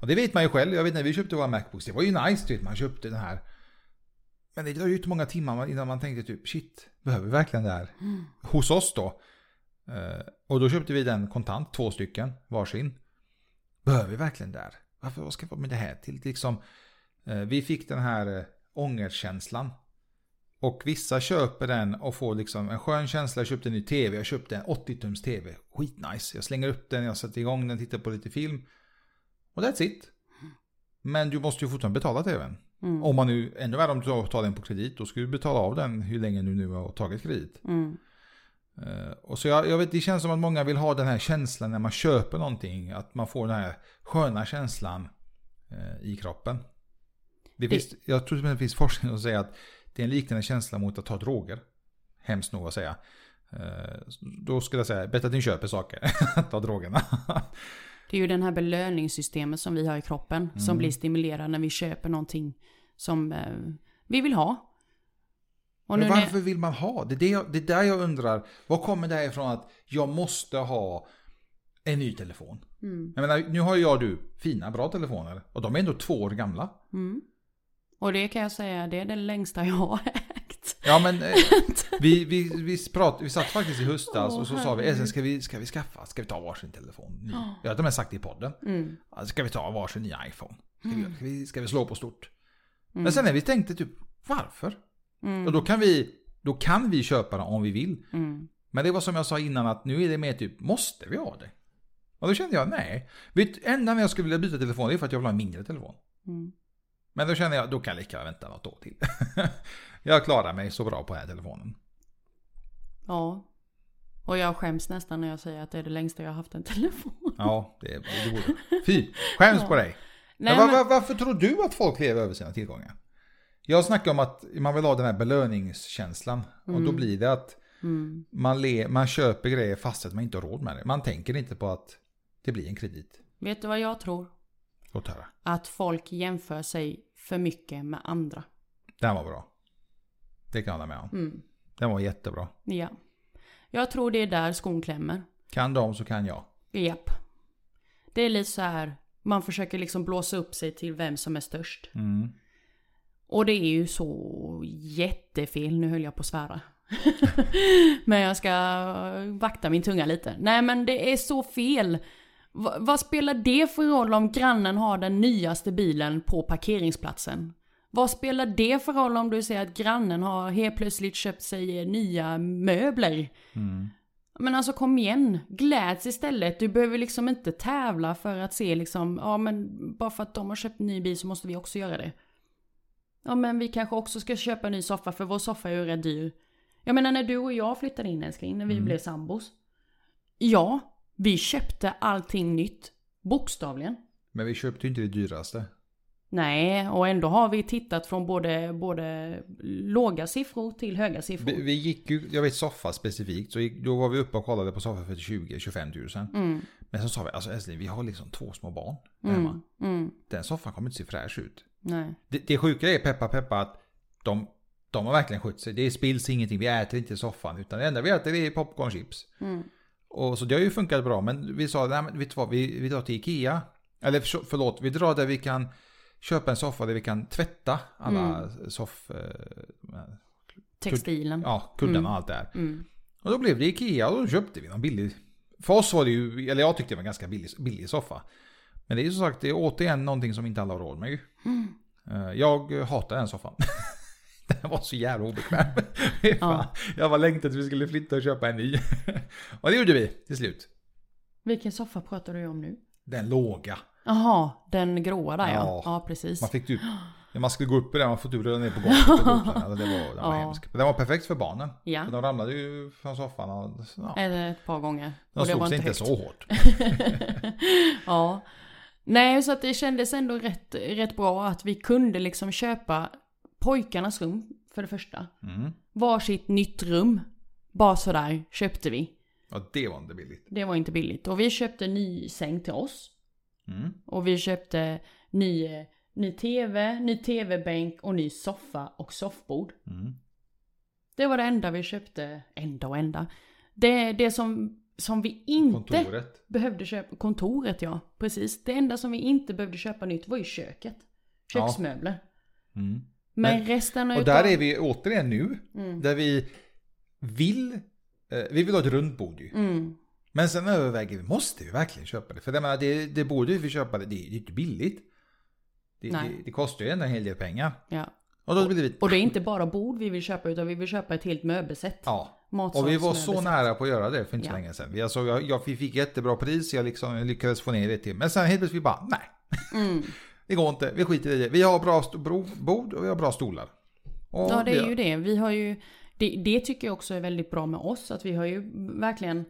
Och det vet man ju själv, jag vet när vi köpte våra Macbooks, det var ju nice vet, man köpte den här. Men det dröjde ju inte många timmar innan man tänkte typ shit, behöver vi verkligen det här? Hos oss då. Eh, och då köpte vi den kontant, två stycken, varsin. Behöver vi verkligen det här? Varför, vad ska vi med det här till? Liksom, eh, vi fick den här eh, ångerkänslan. Och vissa köper den och får liksom en skön känsla. Jag köpte en ny tv, jag köpte en 80-tums tv. Skitnice. Jag slänger upp den, jag sätter igång den, tittar på lite film. Och that's it. Men du måste ju fortfarande betala tvn. Mm. Om man nu, ännu värre om du tar den på kredit, då ska du betala av den hur länge du nu har tagit kredit. Mm. Eh, och så jag, jag vet, det känns som att många vill ha den här känslan när man köper någonting. Att man får den här sköna känslan eh, i kroppen. Det Det- finns, jag tror att det finns forskning som säger att det är en liknande känsla mot att ta droger. Hemskt nog att säga. Eh, då skulle jag säga, bättre att ni köper saker [LAUGHS] ta drogerna. Det är ju den här belöningssystemet som vi har i kroppen som blir stimulerad när vi köper någonting som eh, vi vill ha. Och Men varför vill man ha? Det är, det, jag, det är där jag undrar. Vad kommer det här ifrån att jag måste ha en ny telefon? mm, Jag menar, nu har jag du fina, bra telefoner. Och de är ändå två år gamla. mm. Och det kan jag säga, det är det längsta jag har ägt. Ja men eh, [LAUGHS] vi, vi, vi, prat, vi satt faktiskt i höstas Åh, och så sa vi. Esen, ska vi, ska vi skaffa, ska vi ta varsin telefon? Ny? Jag har till och med sagt det i podden. Mm. Ja, Ska vi ta varsin ny iPhone? Ska vi, ska vi, ska vi slå på stort? Mm. Men sen när vi tänkte typ, varför? Mm. Och då kan vi, då kan vi köpa den om vi vill. Mm. Men det var som jag sa innan att nu är det mer typ, måste vi ha det? Och då kände jag, nej. Vet, enda när jag skulle vilja byta telefon det är för att jag vill ha en mindre telefon. Mm. Men då känner jag, då kan jag lika vänta något år till. [LAUGHS] jag klarar mig så bra på den här telefonen. Ja. Och jag skäms nästan när jag säger att det är det längsta jag har haft en telefon. Ja, det, det borde. Fy, [LAUGHS] skäms Ja. på dig. Nej, men, var, varför tror du att folk lever över sina tillgångar? Jag snackar om att man vill ha den här belöningskänslan. Och då Mm. blir det att mm. man, le, man köper grejer fast att man inte har råd med det. Man tänker inte på att det blir en kredit. Vet du vad jag tror? Låt höra. Att folk jämför sig för mycket med andra. Den var bra. Det kan jag hålla med om. Mm. Den var jättebra. Ja. Jag tror det är där skon klämmer. Kan de så kan jag. Japp. Det är lite så här. Man försöker liksom blåsa upp sig till vem som är störst. Mm. Och det är ju så jättefel. Nu höll jag på att svära. [LAUGHS] men jag ska vakta min tunga lite. Nej men det är så fel. Va- vad spelar det för roll om grannen har den nyaste bilen på parkeringsplatsen? Vad spelar det för roll om du säger att grannen har helt plötsligt köpt sig nya möbler? Mm. Men alltså kom igen, gläds istället. Du behöver liksom inte tävla för att se liksom, ja men bara för att de har köpt en ny bil så måste vi också göra det. Ja men vi kanske också ska köpa en ny soffa för vår soffa är ju rätt dyr. Jag menar när du och jag flyttade in älskling, när vi Mm. blev sambos. Ja, vi köpte allting nytt. Bokstavligen. Men vi köpte ju inte det dyraste. Nej, och ändå har vi tittat från både, både låga siffror till höga siffror. Vi, vi gick ju, jag vet soffa specifikt, så gick, då var vi uppe och kollade på soffa för 20-25 tusen. Mm, Men så sa vi, alltså älskling, vi har liksom två små barn mm, hemma. mm, Den soffan kommer inte se fräsch ut. nej. Det, det sjuka är, peppa peppa, att de, de har verkligen skött sig. Det spills ingenting, vi äter inte i soffan. Utan det enda vi äter är popcorn chips. Mm, Och så det har ju funkat bra, men vi sa, nej men vet du vad, vi, vi drar till Ikea. Eller för, förlåt, vi drar där vi kan köpa en soffa där vi kan tvätta alla soff... Eh, textilen. ja, kuddarna Mm. och allt det här. Mm, Och då blev det Ikea och då köpte vi någon billig. För oss var det ju, eller jag tyckte det var en ganska billig, billig soffa. Men det är ju som sagt, det är återigen någonting som inte alla har råd med ju. Mm. Eh, Jag hatar den soffan. [LAUGHS] Den var så jävla obekväm. [LAUGHS] Ja. Jag var längtat att vi skulle flytta och köpa en ny. [LAUGHS] Och det gjorde vi till slut. Vilken soffa pratar du om nu? Den låga. Jaha, den gråa där ja. Ja. Ja, precis. Man fick typ, när man skulle gå upp i den, man får typ rulla ner på golvet. Alltså, [LAUGHS] det var, den var Ja. hemsk. Den var perfekt för barnen. Ja, För de ramlade ju från soffan och ja, ett par gånger. de Och slog sig inte inte högt. så hårt. [LAUGHS] ja. Nej, så att det kändes ändå rätt, rätt bra att vi kunde liksom köpa pojkarnas rum, för det första. Mm. Varsitt nytt rum. Bara sådär köpte vi. Ja, det var inte billigt. Det var inte billigt. Och vi köpte ny säng till oss. Mm. Och vi köpte ny, ny tv, ny tv-bänk och ny soffa och soffbord. Mm. Det var det enda vi köpte. Enda och enda. Det, det som, som vi inte Kontoret. behövde köpa. Kontoret ja, precis. Det enda som vi inte behövde köpa nytt var ju köket. Köksmöbler. Mm. Men, Men- resten Och utav... där är vi återigen nu. Mm. Där vi vill, eh, vi vill ha ett runt bord ju. Mm. Men sen överväger vi, måste vi verkligen köpa det? För jag menar, det, det borde vi köpa, det, det är ju inte billigt. Det, det, det kostar ju ändå en hel del pengar. Ja. Och då blir vi, Och det är inte bara bord vi vill köpa utan vi vill köpa ett helt möbelsätt. ja. Och vi var så nära på att göra det för inte så Ja. länge sedan. Vi, alltså, jag, jag fick jättebra pris, jag liksom lyckades få ner det till. Men sen helt plötsligt vi bara, nej. Mm. [LAUGHS] Det går inte, vi skiter i det. Vi har bra bord och vi har bra stolar. Och Ja, det är ju det. Vi har ju, det, det tycker jag också är väldigt bra med oss. Att vi har ju verkligen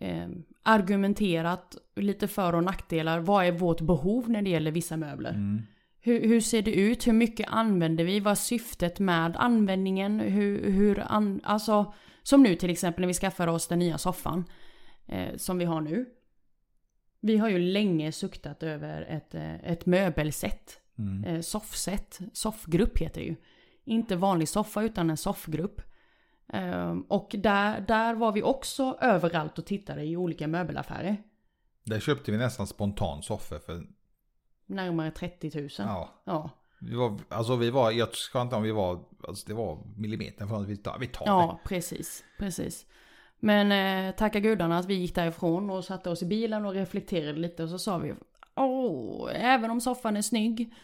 eh, argumenterat lite för och nackdelar. Vad är vårt behov när det gäller vissa möbler? Mm. Hur, hur ser det ut? Hur mycket använder vi? Vad är syftet med användningen? Hur, hur an, alltså, som nu till exempel när vi skaffade oss den nya soffan. Eh, som vi har nu. Vi har ju länge suktat över ett, eh, ett möbelsätt. Mm. Eh, soffset. Soffgrupp heter det ju. Inte vanlig soffa utan en soffgrupp. Ehm, och där, där var vi också överallt och tittade i olika möbelaffärer. Där köpte vi nästan spontan soffor för, Närmare 30 000. ja. Ja. Vi var, alltså vi var, jag ska inte om vi var, alltså det var millimeter från att vi tar, vi tar det. Ja, precis. Precis. Men eh, tacka gudarna att vi gick därifrån och satte oss i bilen och reflekterade lite och så sa vi Åh, även om soffan är snygg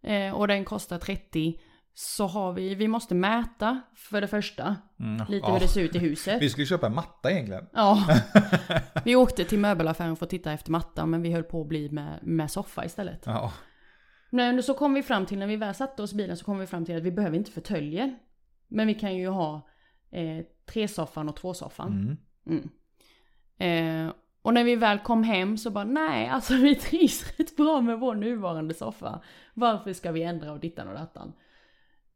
eh, och den kostar 30 så har vi, vi måste mäta för det första Mm, lite ja. hur det ser ut i huset. Vi skulle köpa en matta egentligen. Ja. [LAUGHS] Vi åkte till möbelaffären för att titta efter matta men vi höll på att bli med, med soffa istället. Ja. Men så kom vi fram till, när vi väl satte oss i bilen så kom vi fram till att vi behöver inte fåtöljer. Men vi kan ju ha eh, tresoffan och tvåsoffan. Mm. Mm. Eh, och när vi väl kom hem så bara nej, alltså [LAUGHS] vi trivs rätt bra med vår nuvarande soffa. Varför ska vi ändra och dittan och dattan?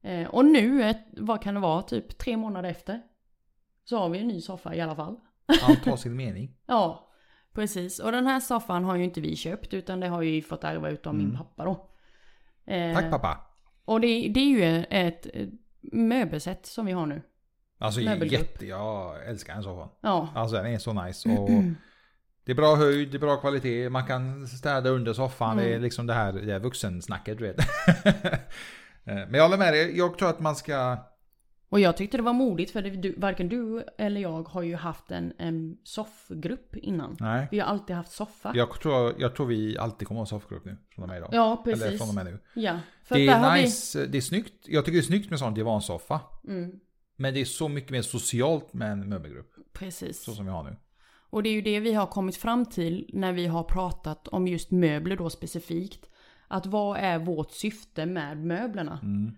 Eh, och nu, ett, vad kan det vara, typ tre månader efter. Så har vi en ny soffa i alla fall. Allt har sin mening. [LAUGHS] Ja, precis. Och den här soffan har ju inte vi köpt utan det har ju fått ärva utav min Mm. pappa då. Eh, Tack pappa. Och det, det är ju ett, ett möbelsätt som vi har nu. Alltså Möbelgrupp. jätte, jag älskar den soffan. Ja. Alltså den är så nice. [CLEARS THROAT] Och det är bra höjd, det är bra kvalitet, man kan städa under soffan. Det är Mm. liksom det här, det här vuxensnacket du vet. [LAUGHS] Eh, Men jag håller med dig, jag tror att man ska... Och jag tyckte det var modigt för du, varken du eller jag har ju haft en, en soffgrupp innan. Nej. Vi har alltid haft soffa. Jag tror, jag tror vi alltid kommer ha soffgrupp nu. Från och med idag. Ja, Eller precis. från och med nu. Ja. Det är nice, det är snyggt. Jag tycker det är snyggt med sån divansoffa. vi... Mm, Men det är så mycket mer socialt med en möbelgrupp. precis. Så som vi har nu. Och det är ju det vi har kommit fram till när vi har pratat om just möbler då specifikt. Att vad är vårt syfte med möblerna? Mm.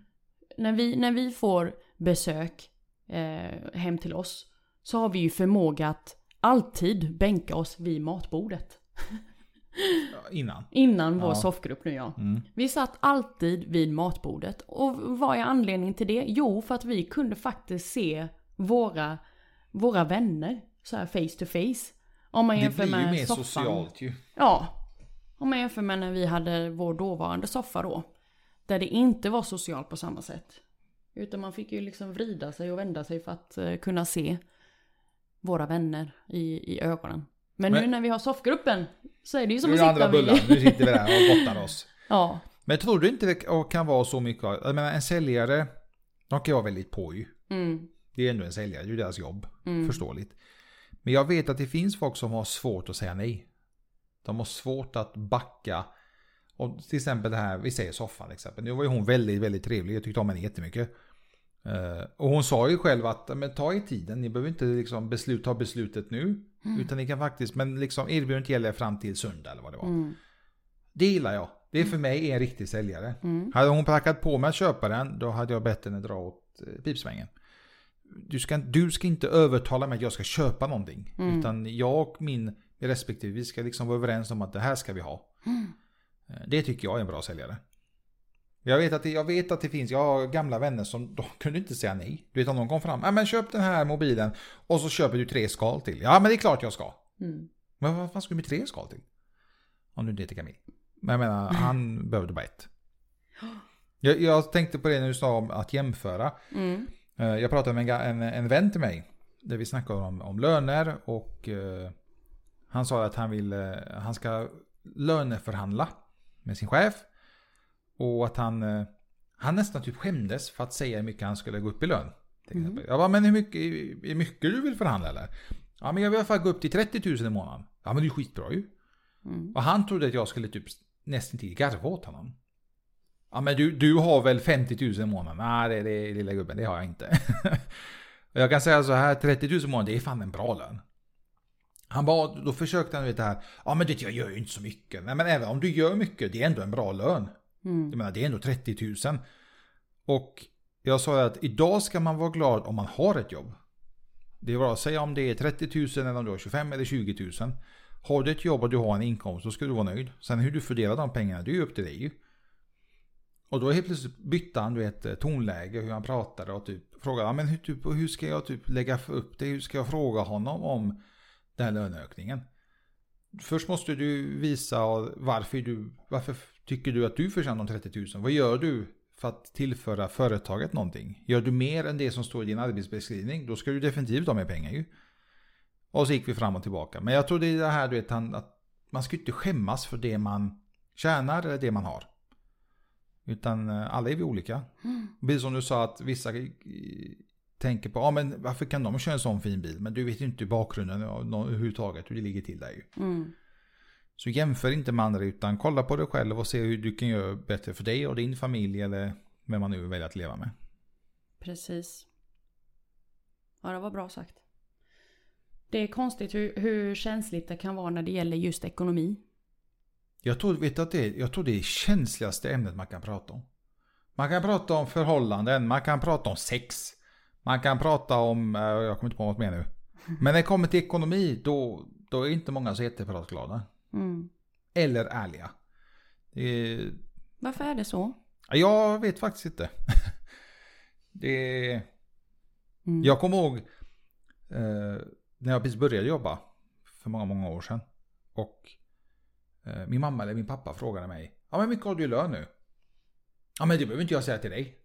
När, vi, när vi får besök eh, hem till oss så har vi ju förmåga att alltid bänka oss vid matbordet. innan. Innan vår Ja. soffgrupp nu ja. Mm. Vi satt alltid vid matbordet. Och vad är anledningen till det? Jo, för att vi kunde faktiskt se våra, våra vänner så här face to face. Om man Det jämför blir ju med mer soffan. socialt ju. Ja. Om man jämför med när vi hade vår dåvarande soffa då. Där det inte var socialt på samma sätt. Utan man fick ju liksom vrida sig och vända sig för att eh, kunna se våra vänner i, i ögonen. Men, nu Men- när vi har soffgruppen så är det ju som Nu att sitta andra bullar. vid... Nu sitter vi där och gottar oss. [LAUGHS] Ja. Men tror du inte det kan vara så mycket? Jag menar en säljare, de kan vara väldigt på ju. Mm. Det är ändå en säljare, det är ju deras jobb. Mm. Förståeligt. Men jag vet att det finns folk som har svårt att säga nej. De har svårt att backa. Och till exempel det här, vi säger soffan exempel. Nu var ju hon väldigt, väldigt trevlig. Jag tyckte om henne jättemycket. Eh, och hon sa ju själv att men ta i tiden, ni behöver inte liksom beslut, ta beslutet nu. Utan ni kan faktiskt, men liksom erbjudandet gäller fram till söndag eller vad det var. Mm. Det gillar jag. Det är för mig en riktig säljare. Mm. Hade hon prackat på mig att köpa den, då hade jag bett henne dra åt eh, pipsvängen. Du ska, du ska inte övertala mig att jag ska köpa någonting. Mm. Utan jag och min respektive, vi ska liksom vara överens om att det här ska vi ha. Mm. Det tycker jag är en bra säljare. Jag vet, att det, jag vet att det finns, jag har gamla vänner som de [LAUGHS] kunde inte säga nej. Du vet om de kom fram, ja men köp den här mobilen och så köper du tre skal till. Ja men det är klart jag ska. Mm. Men vad fan ska du med tre skal till? Om du inte heter Camille. Men jag menar, [LAUGHS] han behövde bara ett. Jag, jag tänkte på det när du sa om att jämföra. Mm. Eh, Jag pratade med en, en, en vän till mig. Där vi snackade om, om löner och eh, han sa att han vill, eh, han ska löneförhandla med sin chef. Och att han, eh, han nästan typ skämdes för att säga hur mycket han skulle gå upp i lön. Exempel. Jag bara, men hur mycket, är mycket du vill förhandla eller? Ja men jag vill i alla fall gå upp till 30 000 i månaden. Ja men det är skitbra ju. Mm. Och han trodde att jag skulle typ nästan till garva åt honom. Ja men du, du har väl 50 000 i månaden? Nej det, det lilla gubben, det har jag inte. [LAUGHS] jag kan säga så här, 30 000 i månaden, det är fan en bra lön. Han bara, då försökte han vet det här, ja men det, jag gör ju inte så mycket. Nej men även om du gör mycket, det är ändå en bra lön. Mm. Jag menar, det är ändå 30 000. Och jag sa att idag ska man vara glad om man har ett jobb. Det är bra att säga om det är 30 000 eller om du har 25 eller 20 000. Har du ett jobb och du har en inkomst, då ska du vara nöjd. Sen hur du fördelar de pengarna, det är ju upp till dig ju. Och då helt plötsligt bytte han du vet, tonläge, hur han pratade och typ frågade, "Ja, men hur, typ, hur ska jag typ lägga upp det? Hur ska jag fråga honom om den här löneökningen? Först måste du visa varför du, varför tycker du att du förtjänar de 30 000? Vad gör du för att tillföra företaget någonting? Gör du mer än det som står i din arbetsbeskrivning, då ska du definitivt ha mer pengar ju. Och så gick vi fram och tillbaka. Men jag tror det är det här du vet, att man ska inte skämmas för det man tjänar eller det man har. Utan eh, alla är vi olika. Precis som du sa att vissa tänker på, ja men varför kan de köra en sån fin bil? Men du vet ju inte bakgrunden överhuvudtaget hur det ligger till där ju. Mm. Så jämför inte med andra utan kolla på dig själv och se hur du kan göra bättre för dig och din familj eller vem man nu väljer att leva med. Precis. Ja, det var bra sagt. Det är konstigt hur, hur känsligt det kan vara när det gäller just ekonomi. Jag tror, vet att det, är- jag tror det är känsligaste ämnet man kan prata om. Man kan prata om förhållanden, man kan prata om sex. Man kan prata om, eh, jag kommer inte på något mer nu. Men när det kommer till ekonomi, då, då är inte många så jättepratglada. Mm. Eller ärliga. Är, Varför är det så? Ja, Jag vet faktiskt inte. [LAUGHS] det Mm. Jag kommer ihåg eh, när jag precis började jobba för många, många år sedan. Och eh, min mamma eller min pappa frågade mig. Ja men mycket har du lön nu? Ja men det behöver inte jag säga till dig.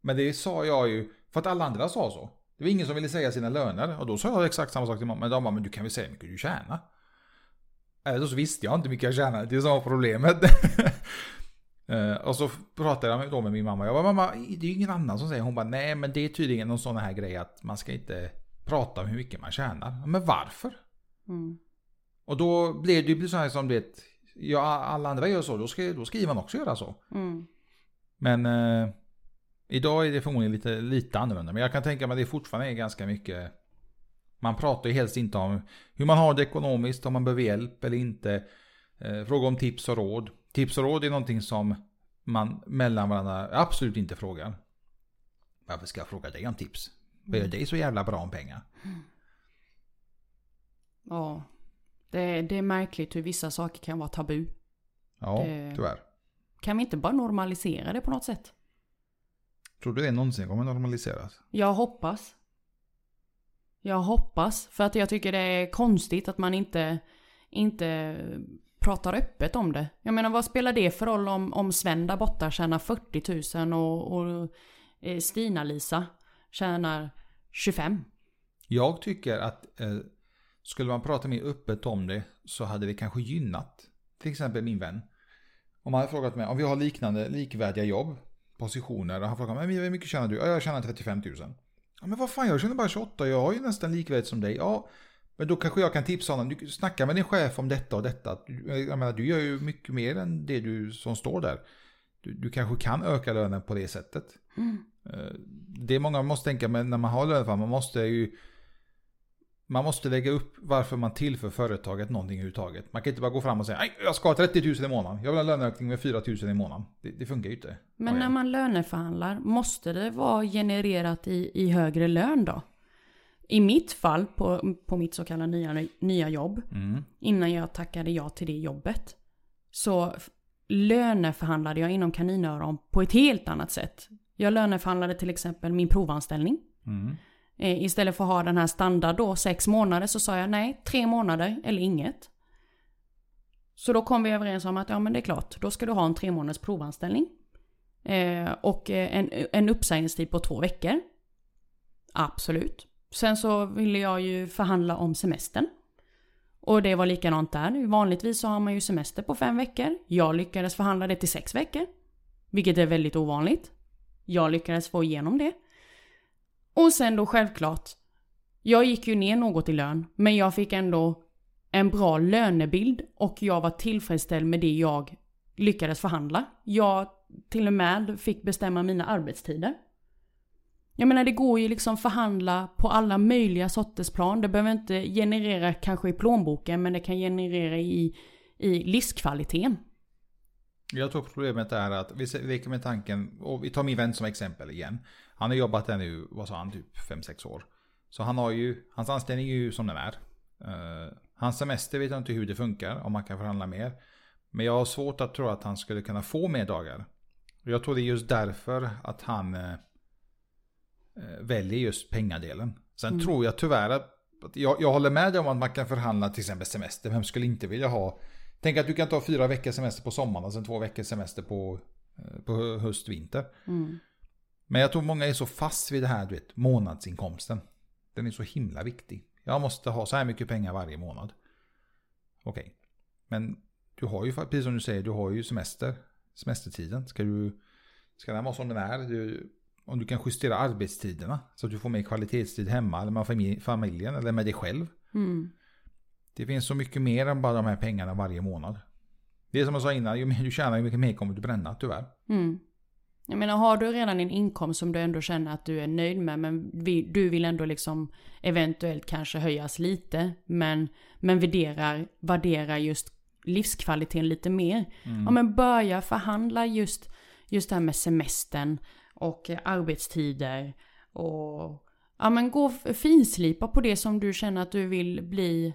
Men det sa jag ju för att alla andra sa så. Det var ingen som ville säga sina löner. Och då sa jag exakt samma sak till mamma. Men de bara, men du kan väl säga hur mycket du tjänar? Eller så visste jag inte hur mycket jag tjänade. Det är som var problemet. [LAUGHS] Eh, och så pratade jag då med min mamma. Jag bara, mamma, det är ju ingen annan som säger. Hon bara, nej men det är tydligen någon sån här grej att man ska inte prata om hur mycket man tjänar. Men varför? Mm. Och då blev det ju så här som det, ja alla andra gör så, då ska, då ska man också göra så. Mm. Men eh, idag är det förmodligen lite, lite annorlunda. Men jag kan tänka mig att det fortfarande är ganska mycket, man pratar ju helst inte om hur man har det ekonomiskt, om man behöver hjälp eller inte. Eh, fråga om tips och råd. Tips och råd är någonting som man mellan varandra absolut inte frågar. Varför ska jag fråga dig om tips? Vad gör dig så jävla bra om pengar? Ja. Det, det är märkligt hur vissa saker kan vara tabu. Ja, Det- tyvärr. Kan vi inte bara normalisera det på något sätt? Tror du det någonsin kommer normaliseras? Jag hoppas. Jag hoppas. För att jag tycker det är konstigt att man inte, inte pratar öppet om det. Jag menar vad spelar det för roll om, om Sven där borta tjänar 40 000 och, och eh, Stina-Lisa tjänar 25? Jag tycker att eh, skulle man prata mer öppet om det så hade det kanske gynnat till exempel min vän. Om han hade frågat mig om vi har liknande likvärdiga jobb, positioner och han frågar mig "Men hur mycket tjänar du? Ja, jag tjänar 35 000. Ja, men vad fan, jag tjänar bara 28, jag har ju nästan likvärdigt som dig. Ja, men då kanske jag kan tipsa honom, du snacka med din chef om detta och detta. Du- Jag menar, du gör ju mycket mer än det du som står där. Du, du kanske kan öka lönen på det sättet. Eh, Det är många måste tänka, men när man har lönefall, man måste ju man måste lägga upp varför man tillför företaget någonting överhuvudtaget. Man kan inte bara gå fram och säga nej, jag ska ha 30 000 i månaden. Jag vill ha en löneökning med 4 000 i månaden. Det, det funkar ju inte. Men när man löneförhandlar, måste det vara genererat i, i högre lön då? I mitt fall, på, på mitt så kallade nya, nya jobb, Mm. innan jag tackade ja till det jobbet, så löneförhandlade jag inom kaninöron på ett helt annat sätt. Jag löneförhandlade till exempel min provanställning. Mm. Eh, istället för att ha den här standard då, sex månader, så sa jag nej, tre månader eller inget. Så då kom vi överens om att ja men det är klart, då ska du ha en tre månaders provanställning. Eh, och eh, en, en uppsägningstid på två veckor. Absolut. Sen så ville jag ju förhandla om semestern. Och det var likadant där. Vanligtvis så har man ju semester på fem veckor. Jag lyckades förhandla det till sex veckor. Vilket är väldigt ovanligt. Jag lyckades få igenom det. Och sen då självklart. Jag gick ju ner något i lön. Men jag fick ändå en bra lönebild. Och jag var tillfredsställd med det jag lyckades förhandla. Jag till och med fick bestämma mina arbetstider. Jag menar det går ju liksom förhandla på alla möjliga sorters plan. Det behöver inte generera kanske i plånboken men det kan generera i, i livskvaliteten. Jag tror problemet är att, vi leker med tanken, och vi tar min vän som exempel igen. Han har jobbat där nu, vad sa han, typ 5-6 år. Så han har ju, hans anställning är ju som den är. Eh, hans semester vet jag inte hur det funkar, om man kan förhandla mer. Men jag har svårt att tro att han skulle kunna få mer dagar. Jag tror det är just därför att han eh, eh, väljer just pengadelen. Sen tror jag tyvärr att, jag, jag håller med dig om att man kan förhandla till exempel semester. Vem skulle inte vilja ha Tänk att du kan ta fyra veckors semester på sommaren och sen två veckors semester på, på hö- höst, vinter. Mm. Men jag tror många är så fast vid det här, du vet, månadsinkomsten. Den är så himla viktig. Jag måste ha så här mycket pengar varje månad. Okej. Men du har ju, precis som du säger, du har ju semester. Semestertiden. Ska du, ska den vara som den är? Du, om du kan justera arbetstiderna så att du får mer kvalitetstid hemma eller med famil- familjen eller med dig själv. Mm. Det finns så mycket mer än bara de här pengarna varje månad. Det är som jag sa innan, ju mer du tjänar ju mycket mer kommer du bränna tyvärr. Mm. Jag menar har du redan en inkomst som du ändå känner att du är nöjd med men du vill ändå liksom eventuellt kanske höjas lite men, men värderar, värderar just livskvaliteten lite mer. Ja men börja förhandla just, just det här med semestern och arbetstider och ja men gå finslipa på det som du känner att du vill bli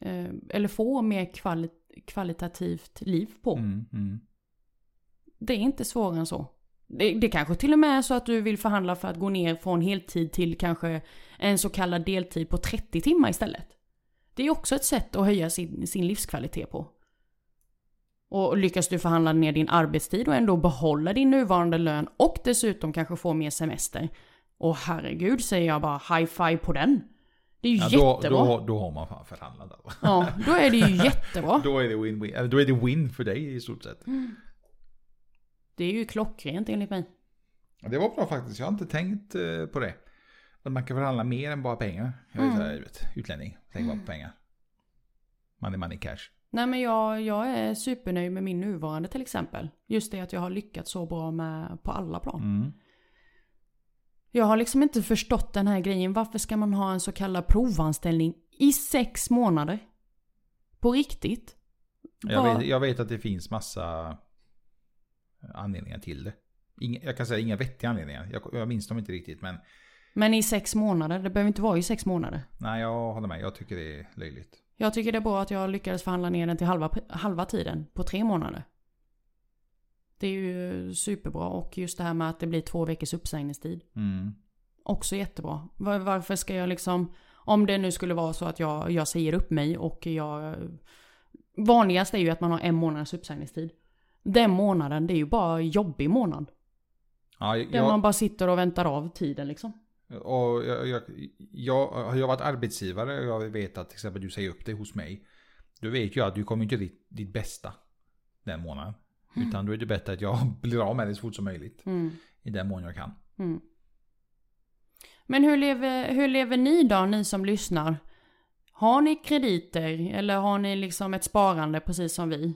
eh, eller få mer kvali kvalitativt liv på. Mm, mm. Det är inte svårare än så. Det, det kanske till och med är så att du vill förhandla för att gå ner från heltid till kanske en så kallad deltid på 30 timmar istället. Det är också ett sätt att höja sin, sin livskvalitet på. Och lyckas du förhandla ner din arbetstid och ändå behålla din nuvarande lön och dessutom kanske få mer semester. Och herregud säger jag bara high five på den. Det är ju Ja, då, jättebra. då, då har man fan förhandlat. Alltså. Ja, då är det ju [LAUGHS] jättebra. Då är det win-win. Då är det win för dig i stort sett. Det är ju klockrent enligt mig. Det var bra faktiskt. Jag har inte tänkt eh, på det. Att man kan förhandla mer än bara pengar. Jag är Mm. så här, du vet, utlänning. Tänk bara på pengar. Money, money, cash. Nej men jag, jag är supernöjd med min nuvarande till exempel. Just det att jag har lyckats så bra med på alla plan. Mm. Jag har liksom inte förstått den här grejen. Varför ska man ha en så kallad provanställning i sex månader? På riktigt? Jag, vet, jag vet att det finns massa anledningar till det. Inga, jag kan säga inga vettiga anledningar. Jag, jag minns dem inte riktigt. Men Men i sex månader? Det behöver inte vara i sex månader. nej, jag håller med. Jag tycker det är löjligt. Jag tycker det är bra att jag lyckades förhandla ner den till halva, halva tiden på tre månader. Det är ju superbra och just det här med att det blir två veckors uppsägningstid. Mm. Också jättebra. Var, varför ska jag liksom, om det nu skulle vara så att jag, jag säger upp mig och jag... Vanligast är ju att man har en månads uppsägningstid. Den månaden, det är ju bara jobbig månad. Ja, Där jag, man bara sitter och väntar av tiden liksom. och jag, jag, jag har jag varit arbetsgivare och jag vet att till exempel du säger upp dig hos mig. Då vet jag att du kommer inte ditt, ditt bästa den månaden. Utan då är det bättre att jag [LAUGHS] blir av med det så fort som möjligt. Mm. I den mån jag kan. Mm. Men hur lever, hur lever ni då, ni som lyssnar? Har ni krediter eller har ni liksom ett sparande precis som vi?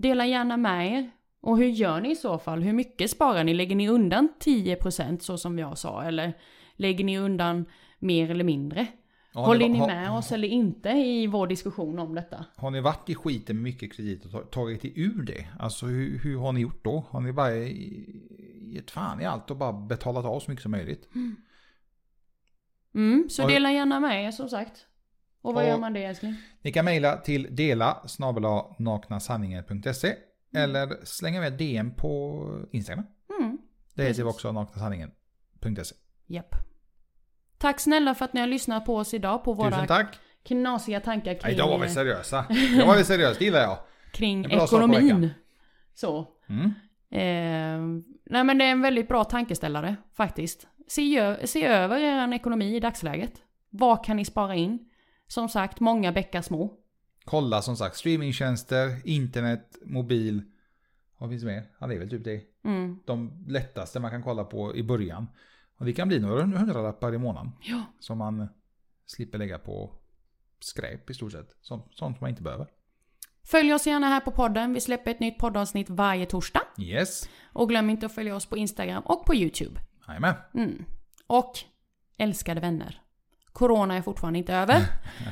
Dela gärna med er. Och hur gör ni i så fall? Hur mycket sparar ni? Lägger ni undan 10% så som jag sa? Eller lägger ni undan mer eller mindre? Har Håller ni- ni har- med oss eller inte i vår diskussion om detta? Har ni varit i skiten med mycket kredit och ta- tagit er ur det? Alltså hur, hur har ni gjort då? Har ni bara gett fan i allt och bara betalat av så mycket som möjligt? Mm, så Har- dela gärna med er som sagt. Och vad Och- gör man det älskling? Ni kan mejla till dela naknasanningen.se eller slänga med DM på Instagram. Mm, Det heter vi också naknasanningen.se. japp. Tack snälla för att ni har lyssnat på oss idag på våra Tusen tack! knasiga tankar kring, idag var vi seriösa. Idag var vi seriösa, det gillar jag. [LAUGHS] kring ekonomin. Så. Mm. Eh, nej men det är en väldigt bra tankeställare faktiskt. Se, se över er ekonomi i dagsläget. Vad kan ni spara in? Som sagt, många bäckar små. Kolla som sagt streamingtjänster, internet, mobil. Vad finns mer? Ja, det är väl typ det. Mm. De lättaste man kan kolla på i början. Och det kan bli några hundralappar i månaden. Ja. Som man slipper lägga på skräp i stort sett. Sånt, sånt man inte behöver. Följ oss gärna här på podden. Vi släpper ett nytt poddavsnitt varje torsdag. Yes. Och glöm inte att följa oss på Instagram och på YouTube. Jajamän. Mm. Och älskade vänner. Corona är fortfarande inte över.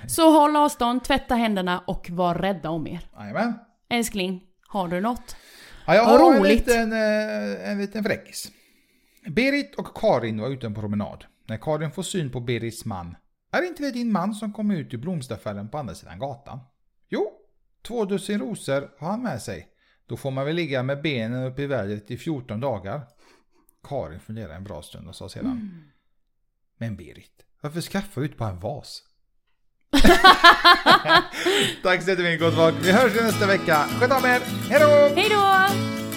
Så håll avstånd, tvätta händerna och var rädda om er. Jajamän. Älskling, har du något? Ja, jag har en liten, eh, en liten fräckis. Berit och Karin var ute en promenad. När Karin får syn på Berits man. Är inte det din man som kom ut ur blomsteraffären på andra sidan gatan? Jo, två dussin rosor har han med sig. Då får man väl ligga med benen upp i vädret i 14 dagar. Karin funderade en bra stund och sa sedan. Men Berit, varför skaffar du inte bara en vas? [LAUGHS] Tack så jättemycket gott folk. Vi hörs nästa vecka. Sköt om er. Hej då! Hej då!